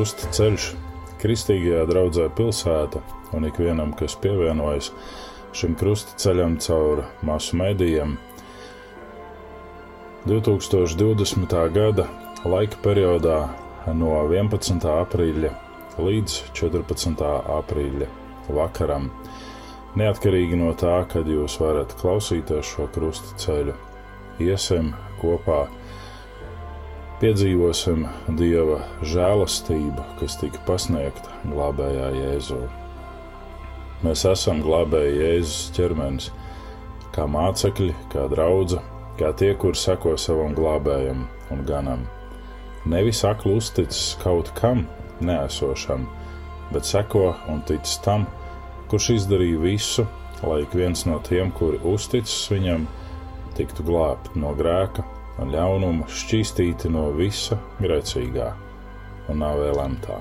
krusta ceļš, kristīgajā draudzē pilsēta un ikvienam, kas pievienojas šim krusta ceļam caur masu medijiem. 2020. gada laika periodā no 11. aprīļa līdz 14. aprīļa vakaram. Neatkarīgi no tā, kad jūs varat klausīties šo krusta ceļu, iesim kopā piedzīvosim Dieva žēlastību, kas tika pasniegta glābējā Jēzū. Mēs esam glābēji Jēzus ķermenis, kā mācekļi, kā draugi, kā tie, kur seko savam glābējam un ganam. Nevis akli uzticis kaut kam neesošam, bet seko un tic tam, kurš izdarīja visu, lai ik viens no tiem, kuri uzticis viņam, tiktu glābti no grēka un ļaunumu šķīstīti no visa grēcīgā un nav vēl lemtā.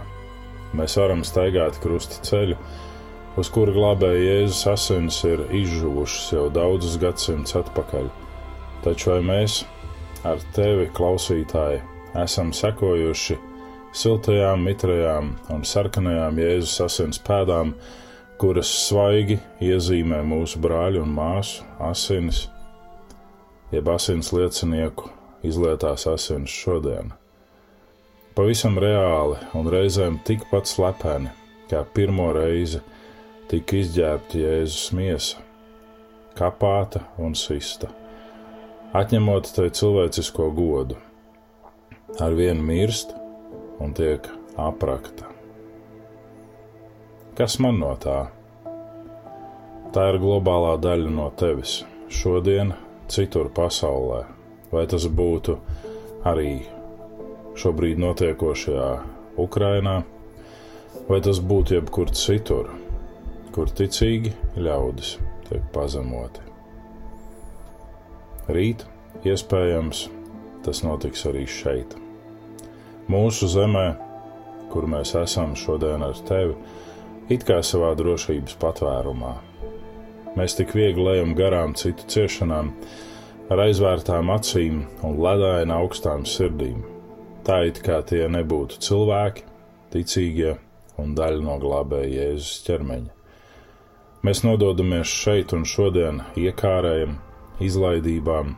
Mēs varam staigāt krusta ceļu, uz kura glābēja Jēzus asins ir izžuvušas jau daudzus gadsimtus atpakaļ. Taču vai mēs ar tevi, klausītāji, esam sekojuši siltajām, mitrajām un sarkanajām Jēzus asins pēdām, kuras svaigi iezīmē mūsu brāļu un māsu asinis? Jeb asins liecinieku izlietās asins šodien. Pavisam reāli un reizēm tikpat slepeni, kā pirmo reizi tika izģērbta Jēzus miesa, kapāta un sista, atņemot tai cilvēcisko godu. Ar vienu mirst un tiek aprakta. Kas man no tā? Tā ir globālā daļa no tevis. Šodien citur pasaulē, vai tas būtu arī šobrīd notiekošajā Ukrainā, vai tas būtu jebkur citur, kur ticīgi ļaudis tiek pazemoti. Rīt, iespējams, tas notiks arī šeit. Mūsu zemē, kur mēs esam šodien ar tevi, it kā savā drošības patvērumā Mēs tik viegli ejam garām citu ciešanām, ar aizvērtām acīm un ledaina augstām sirdīm. Tā it kā tie nebūtu cilvēki, ticīgie un daļa no glābēja Jēzus ķermeņa. Mēs nododamies šeit un šodien iekārējam, izlaidībām,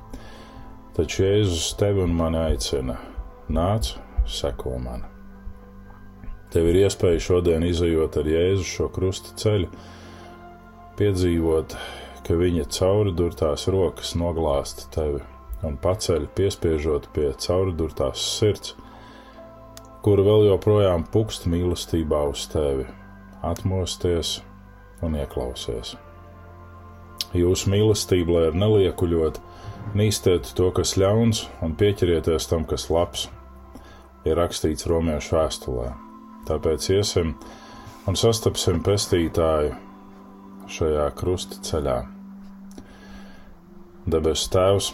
taču Jēzus tevi un mani aicina: nāc, seko man. Tev ir iespēja šodien izējot ar Jēzu šo krusta ceļu piedzīvot, ka viņa cauridurtās rokas noglāsta tevi un paceļ, piespiežot pie cauridurtās sirds, kura vēl joprojām pukst mīlestībā uz tevi, atmosties un ieklausies. Jūsu mīlestība, lai ir neliekuļot, nīstiet to, kas ļauns, un pieķerieties tam, kas labs, ir rakstīts romiešu vēstulē. Tāpēc iesim un sastapsim pestītāju šajā krusta ceļā. Debes Tēvs,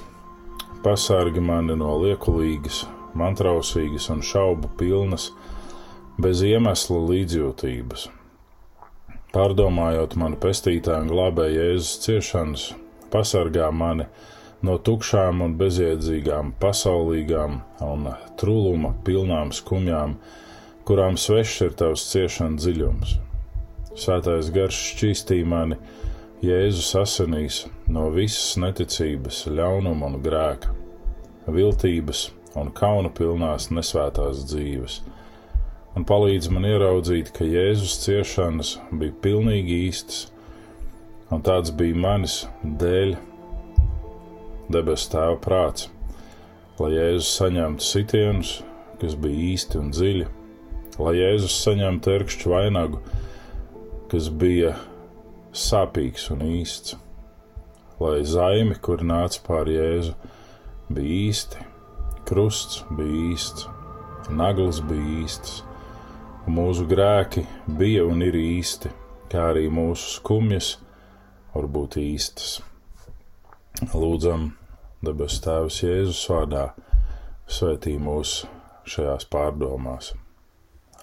pasargi mani no liekulīgas, mantrausīgas un šaubu pilnas, bez iemesla līdzjūtības. Pārdomājot manu pestītāju un glābēju Jēzus ciešanas, pasargā mani no tukšām un bezjēdzīgām, pasaulīgām un trūluma pilnām skumjām, kurām svešs ir tavs ciešana dziļums Svētais garš šķīstīja mani. Jēzus asinīs no visas neticības, ļaunuma un grēka, viltības un kauna pilnās nesvētās dzīves, un palīdz man ieraudzīt, ka Jēzus ciešanas bija pilnīgi īstas, un tāds bija manis dēļ debes tēva prāts, lai Jēzus saņemtu sitienus, kas bija īsti un dziļi, lai Jēzus saņemtu terkšķu vainagu, kas bija sāpīgs un īsts, lai zaimi, kur nāca pār Jēzu, bija īsti, krusts bija īsts, nagls bija īsts, un mūsu grēki bija un ir īsti, kā arī mūsu skumjas var būt īstas. Lūdzam, debes Tēvs Jēzus vārdā, svētī mūs šajās pārdomās.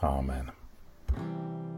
Āmen! izprast,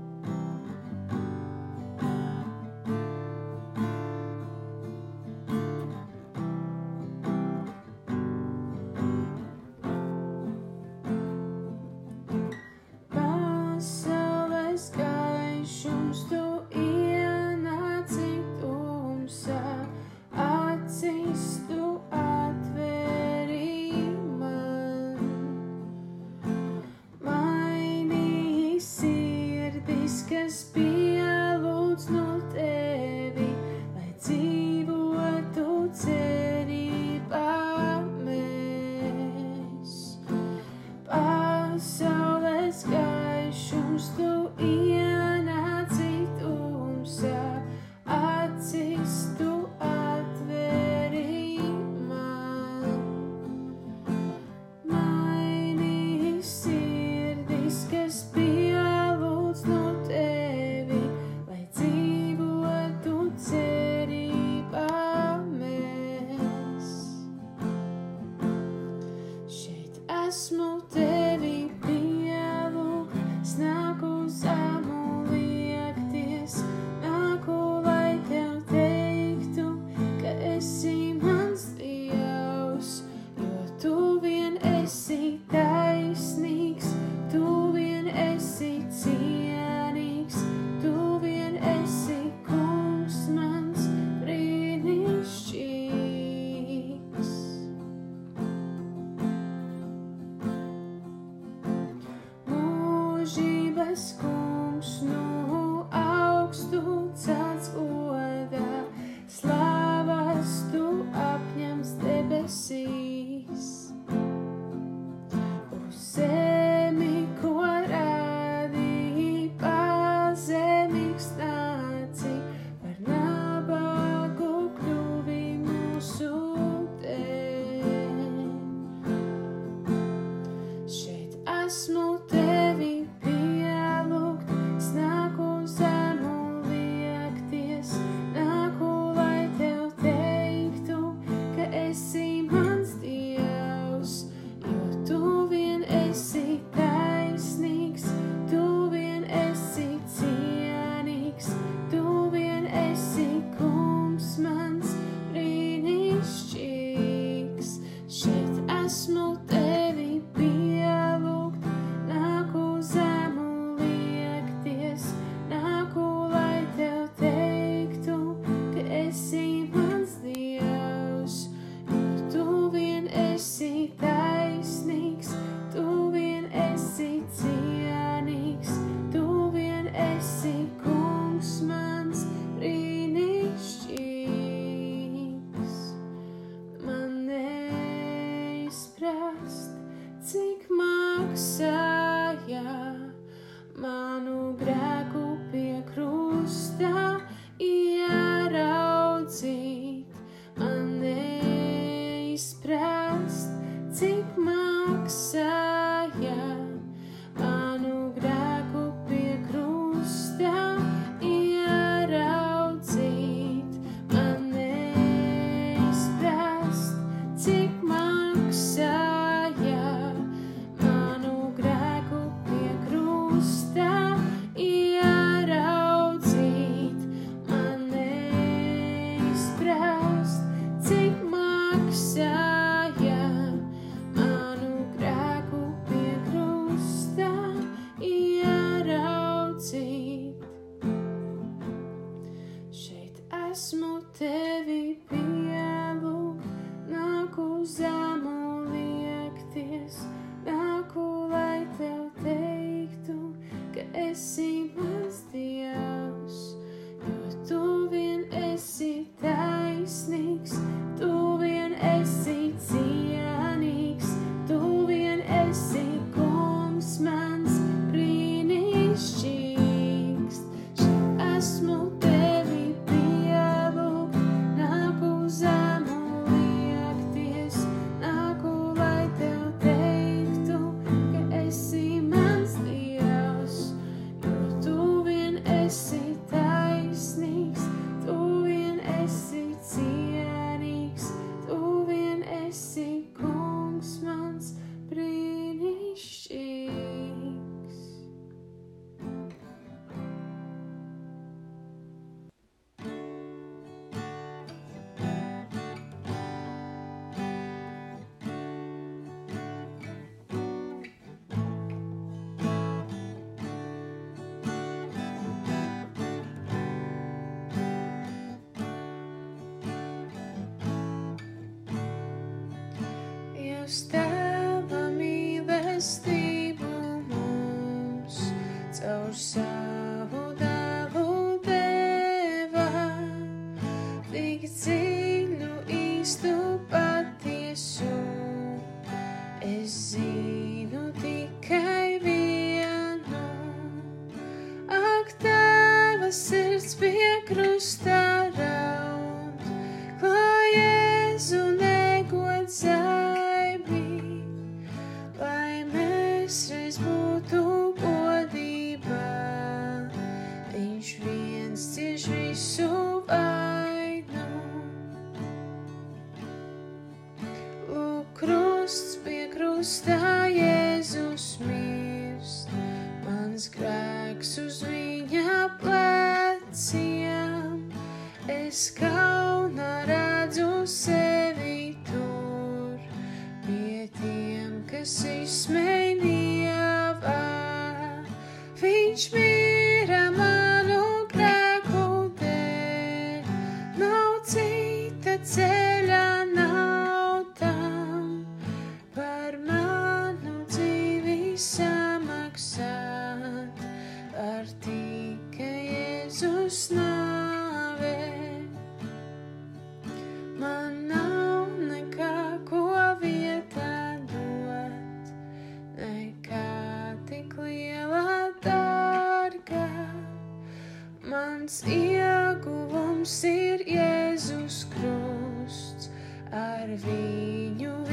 viņu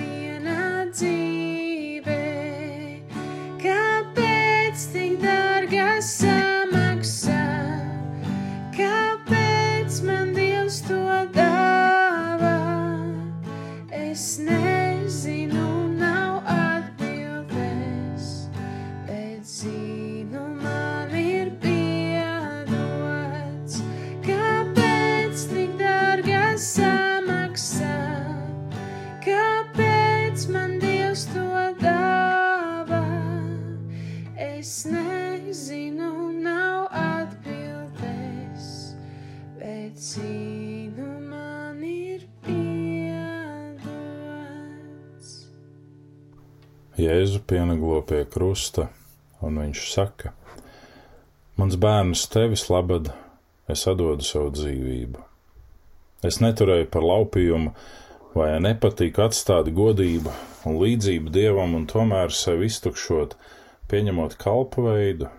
pie krusta, un viņš saka: Mans bērns, tevis labad, es atdodu savu dzīvību. Es neturēju par laupījumu vai nepatīk atstāt godību un līdzību dievam un tomēr sevi iztukšot, pieņemot kalpu veidu,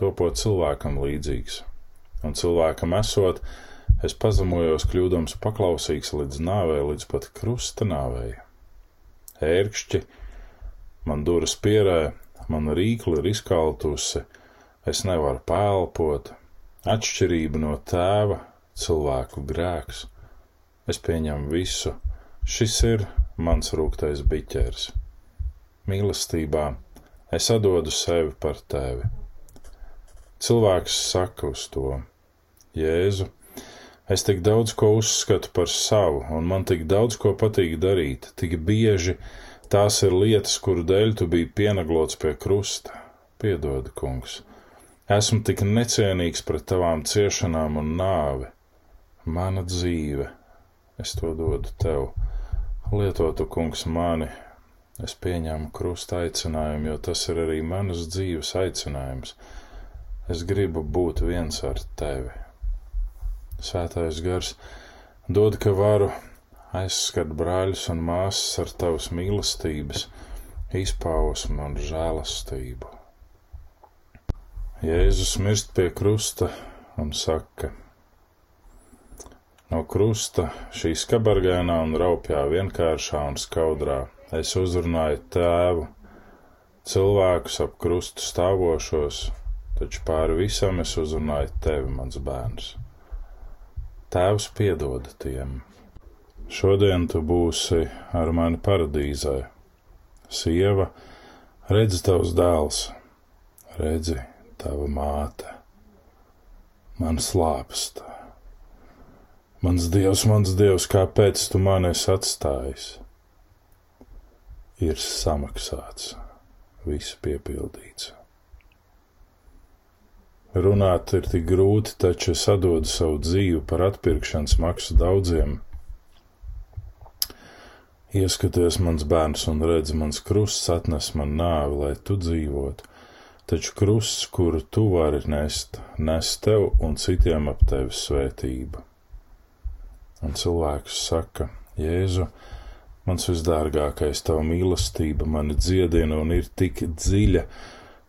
topot cilvēkam līdzīgs. Un cilvēkam esot, es pazemojos kļūdams paklausīgs līdz nāvei, līdz pat krusta nāvei. Ērkšķi, man duras pierē, man rīkli ir izkaltusi, es nevaru pēlpot, atšķirība no tēva, cilvēku grēks. Es pieņemu visu, šis ir mans rūktais biķers. Mīlestībā es atdodu sevi par tevi. Cilvēks saka uz to: Jēzu, es tik daudz ko uzskatu par savu, un man tik daudz ko patīk darīt, tik bieži tās ir lietas, kuru dēļ tu biji pienaglots pie krusta. Piedod, kungs, esmu tik necienīgs pret tavām ciešanām un nāvi. Mana dzīve, es to dodu tev. Lietotu, kungs, mani, es pieņemu krusta aicinājumu, jo tas ir arī manas dzīves aicinājums. Es gribu būt viens ar tevi. Svētais gars dod, ka varu aizskat brāļus un māsas ar tavas mīlestības, izpausmu un žēlastību. Jēzus mirst pie krusta un saka: No krusta, šī skabargainā un raupjā, vienkāršā un skaudrā, es uzrunāju tēvu, cilvēkus ap krustu stāvošos, taču pāri visam es uzrunāju tevi, mans bērns. Tēvs piedod tiem. Šodien tu būsi ar mani paradīzē. Sieva, redzi tavs dēls, redzi tava māte. Man slāpst. Mans dievs, mans dievs, kāpēc tu mani esi atstājis? Ir samaksāts, viss piepildīts. Runāt ir tik grūti, taču es atdodu savu dzīvi par atpirkšanas maksu daudziem. Ieskaties, mans bērns, un redz, mans krusts atnes man nāvi, lai tu dzīvotu, taču krusts, kuru tu vari nest, nes tev un citiem ap tevi svētību. Un cilvēks saka, Jēzu, mans visdārgākais, tava mīlestība mani dziedina un ir tik dziļa,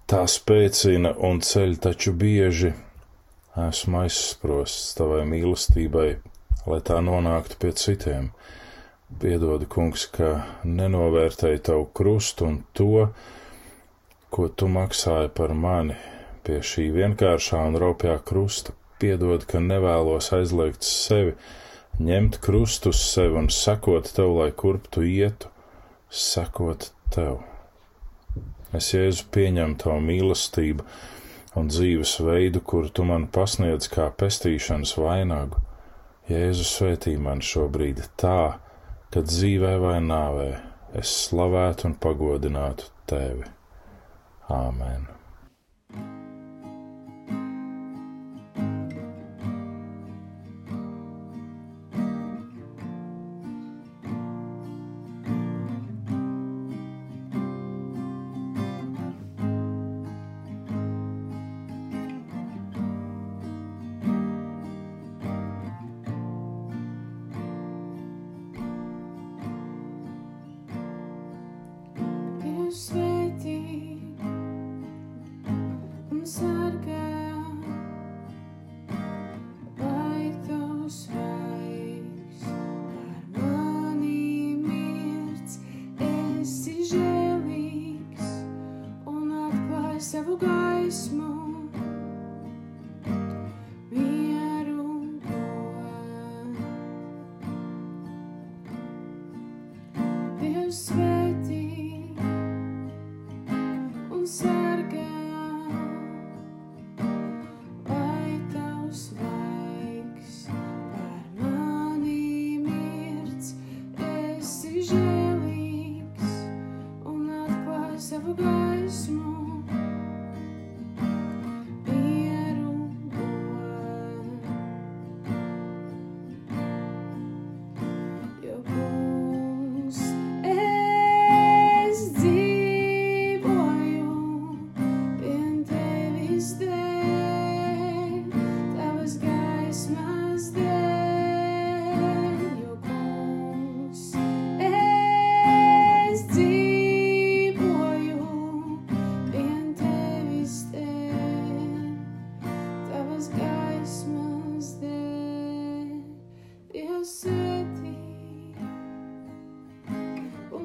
tā spēcina un ceļ, taču bieži esmu aizsprosts tavai mīlestībai, lai tā nonāktu pie citiem. Piedod, kungs, ka nenovērtēju tavu krustu un to, ko tu maksāji par mani pie šī vienkāršā un raupjā krusta. Piedod, ka nevēlos aizliegt sevi, ņemt krustu uz sevi un sekot tev, lai kurp tu ietu, sekot tev. Es jēzu pieņemu tavu mīlestību un dzīves veidu, kuru tu man pasniedz kā pestīšanas vainagu. Jēzus svētī man šobrīd tā, ka dzīvē vai nāvē es slavētu un pagodinātu tevi. Āmen! Christmas.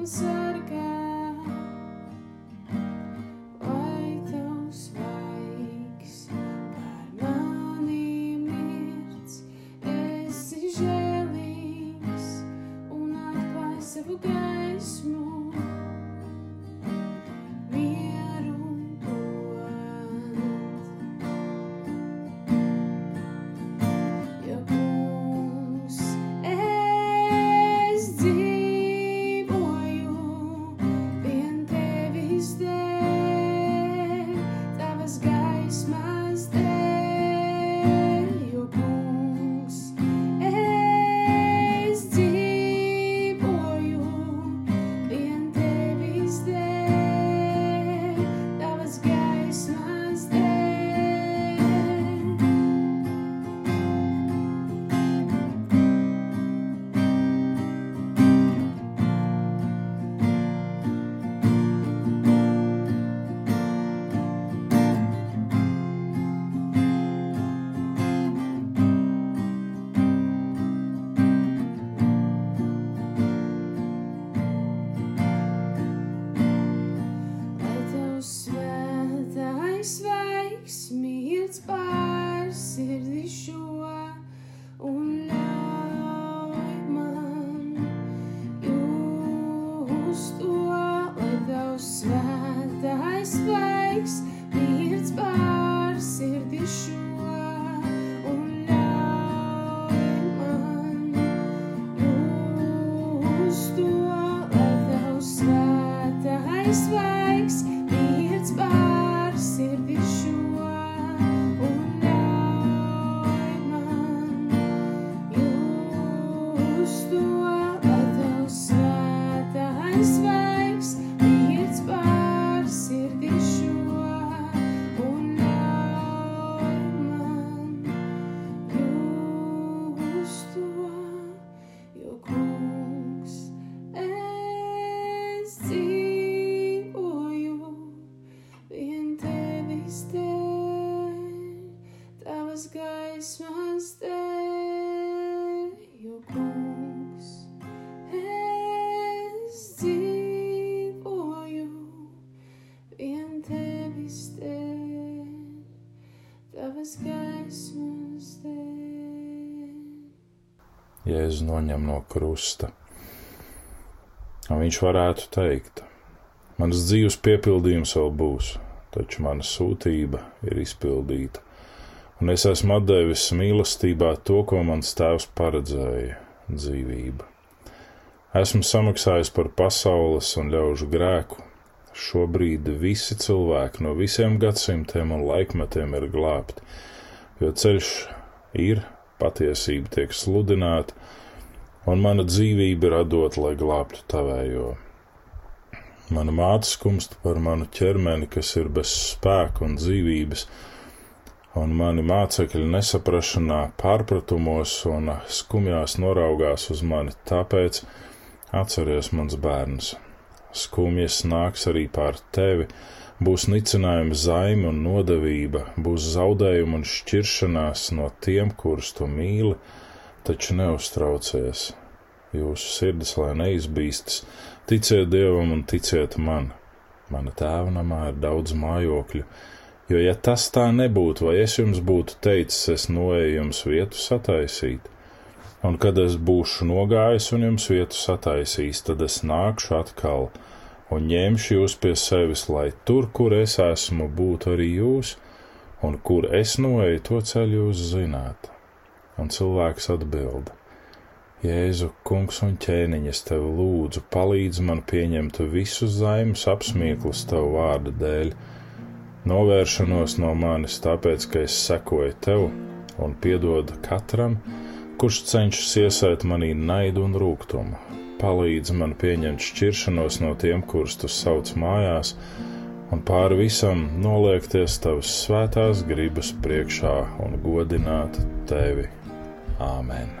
Un Jēzus noņem no krusta. Un viņš varētu teikt, mans dzīves piepildījums vēl būs, taču mana sūtība ir izpildīta, un es esmu devis mīlestībā to, ko mans tēvs paredzēja - dzīvību. Esmu samaksājis par pasaules un ļaužu grēku. Šobrīd visi cilvēki no visiem gadsimtiem un laikmetiem ir glābti, jo ceļš ir, patiesība tiek sludināta, un mana dzīvība ir atdot, lai glābtu tavējo. Mana māte skumst par manu ķermeni, kas ir bez spēka un dzīvības, un mani mācekļi nesaprašanā, pārpratumos un skumjās noraugās uz mani, tāpēc atceries mans bērns. Skumjas nāks arī pār tevi, būs nicinājuma zaime un nodevība, būs zaudējuma un šķiršanās no tiem, kurus tu mīli, taču neuztraucies. Jūsu sirdis, lai neizbīstas, ticiet Dievam un ticiet man. Mana tēva namā ir daudz mājokļu, jo ja tas tā nebūtu, vai es jums būtu teicis, es noeju jums vietu sataisīt, un kad es būšu nogājis un jums vietu sataisījis, tad es nākšu atkal un ņemšu jūs pie sevis, lai tur, kur es esmu, būtu arī jūs, un kur es noeju, to ceļu jūs zināt. Un cilvēks atbilda: Jēzu, kungs un ķēniņ, es tevi lūdzu, palīdz man pieņemt visus zaimus apsmieklus tavu vārdu dēļ, novēršanos no manis, tāpēc, ka es sekoju tev un piedodu katram, kurš cenšas iesēt manī naidu un rūgtumu. Palīdz man pieņemt šķiršanos no tiem, kurus tu sauc mājās, un pāri visam noliekties tavas svētās gribas priekšā un godināt tevi. Āmen!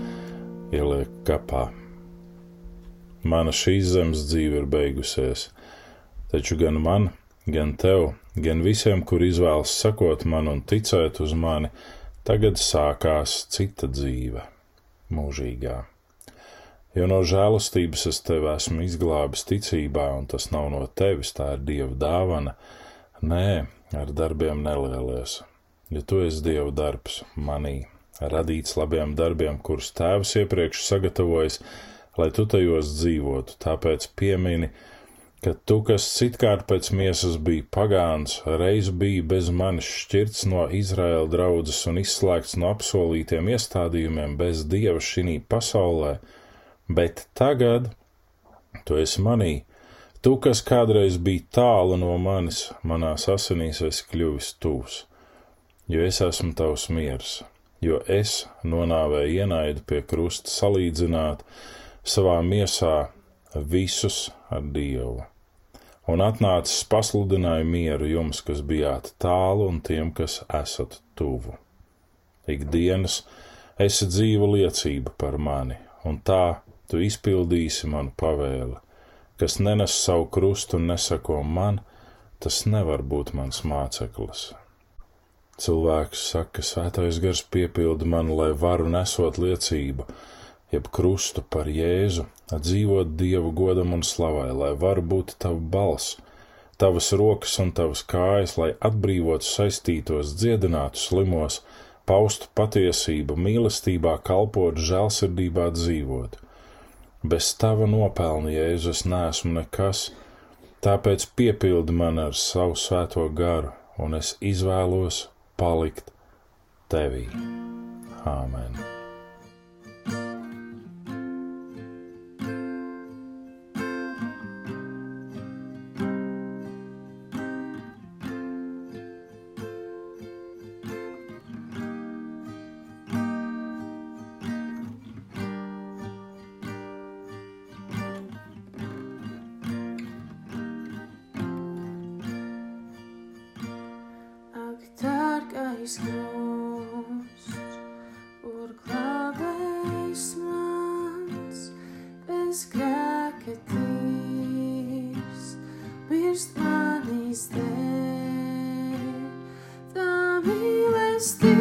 ieliek kapā. Mana šīs zemes dzīve ir beigusies, taču gan man, gan tev, gan visiem, kur izvēlas sakot man un ticēt uz mani, tagad sākās cita dzīve, mūžīgā. Jo no žēlastības es tevi esmu izglābis ticībā, un tas nav no tevis, tā ir Dieva dāvana. Nē, ar darbiem nelielies, jo tu esi Dieva darbs manī, radīts labiem darbiem, kurus Tēvs iepriekš sagatavojis, lai tu tajos dzīvotu. Tāpēc piemini, ka tu, kas citkārt pēc miesas bija pagāns, reiz bija bez manis šķirts no Izraēla draudzes un izslēgts no apsolītiem iestādījumiem bez Dieva šī pasaulē, bet tagad tu esi manī. Tu, kas kādreiz bija tālu no manis, manās asinīs esi kļuvis tūs, jo es esmu tavs miers, jo es nonāvēju ienaidu pie krusta salīdzināt savā miesā visus ar Dievu. Un atnācis pasludināja mieru jums, kas bijāt tālu, un tiem, kas esat tuvu. Ikdienas esi dzīva liecība par mani, un tā tu izpildīsi manu pavēli. Kas nenes savu krustu un nesako man, tas nevar būt mans māceklis. Cilvēks saka, svētais gars piepilda mani, lai varu nesot liecību, jeb krustu par Jēzu, dzīvot Dievu godam un slavai, lai varu būt tava balss, tavas rokas un tavas kājas, lai atbrīvotu saistītos, dziedinātu slimos, paustu patiesību, mīlestībā, kalpot, žēlsirdībā dzīvot. Bez tava nopelna, Jēzus, neesmu nekas, tāpēc piepildi man ar savu svēto garu, un es izvēlos palikt tevī. Āmen! Dārgais krusts, kur glābējs mans, bez grēka tīrs, mirst manis dēļ, tā mīlestība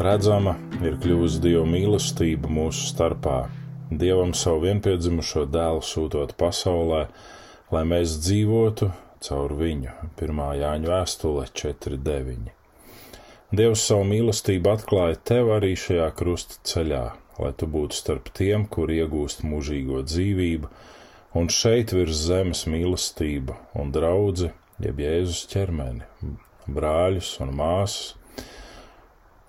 Redzama ir kļuvusi Dieva mīlestība mūsu starpā. Dievam savu vienpiedzimušo dēlu sūtot pasaulē, lai mēs dzīvotu caur viņu. 1. Jāņa vēstule 4.9. Dievs savu mīlestību atklāja tev arī šajā krusta ceļā, lai tu būtu starp tiem, kur iegūst mūžīgo dzīvību, un šeit virs zemes mīlestība un draudzi, jeb Jēzus ķermeni, brāļus un māsas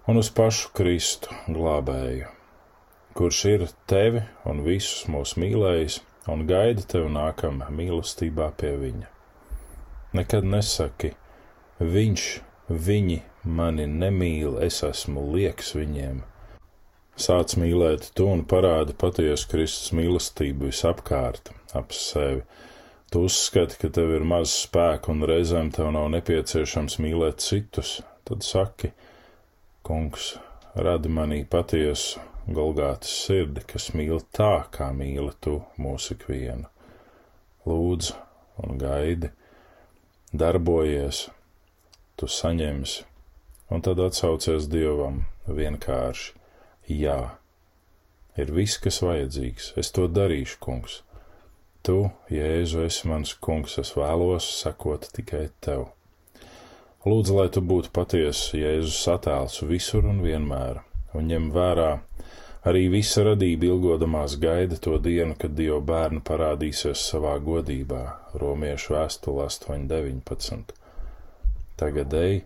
un uz pašu Kristu glābēju, kurš ir tevi un visus mūs mīlējis un gaida tevi nākamā mīlestībā pie viņa. Nekad nesaki, viņš, viņi mani nemīl, es esmu lieks viņiem. Sāc mīlēt tu un parādi patiesu Kristus mīlestību visapkārt, ap sevi. Tu uzskati, ka tev ir maz spēka un reizēm tev nav nepieciešams mīlēt citus, tad saki, Kungs, radi manī patiesu Golgātas sirdi, kas mīl tā, kā mīli tu mūsu ikvienu. Lūdzu un gaidi, darbojies, tu saņemsi, un tad atsaucies Dievam vienkārši. Jā, ir viss, kas vajadzīgs, es to darīšu, kungs. Tu, Jēzu, esi mans kungs, es vēlos sekot tikai tev. Lūdzu, lai tu būtu patiesa Jēzus attēls visur un vienmēr, un ņem vērā arī visa radība ilgodamās gaida to dienu, kad Dieva bērni parādīsies savā godībā, romiešu vēstule 8.19. Tagad ej,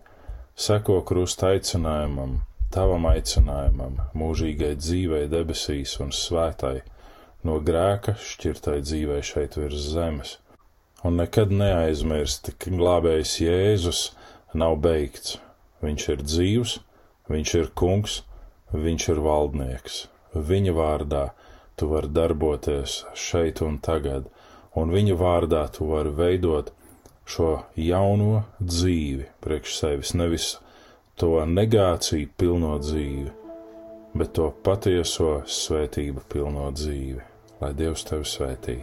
seko krusta aicinājumam, tavam aicinājumam, mūžīgai dzīvei debesīs un svētai, no grēka šķirtai dzīvei šeit virs zemes. Un nekad neaizmirsti, ka glābējs Jēzus nav beigts. Viņš ir dzīvs, viņš ir kungs, viņš ir valdnieks. Viņa vārdā tu vari darboties šeit un tagad, un viņa vārdā tu vari veidot šo jauno dzīvi priekš sevis, nevis to negāciju pilno dzīvi, bet to patieso svētību pilno dzīvi. Lai Dievs tevi svētī!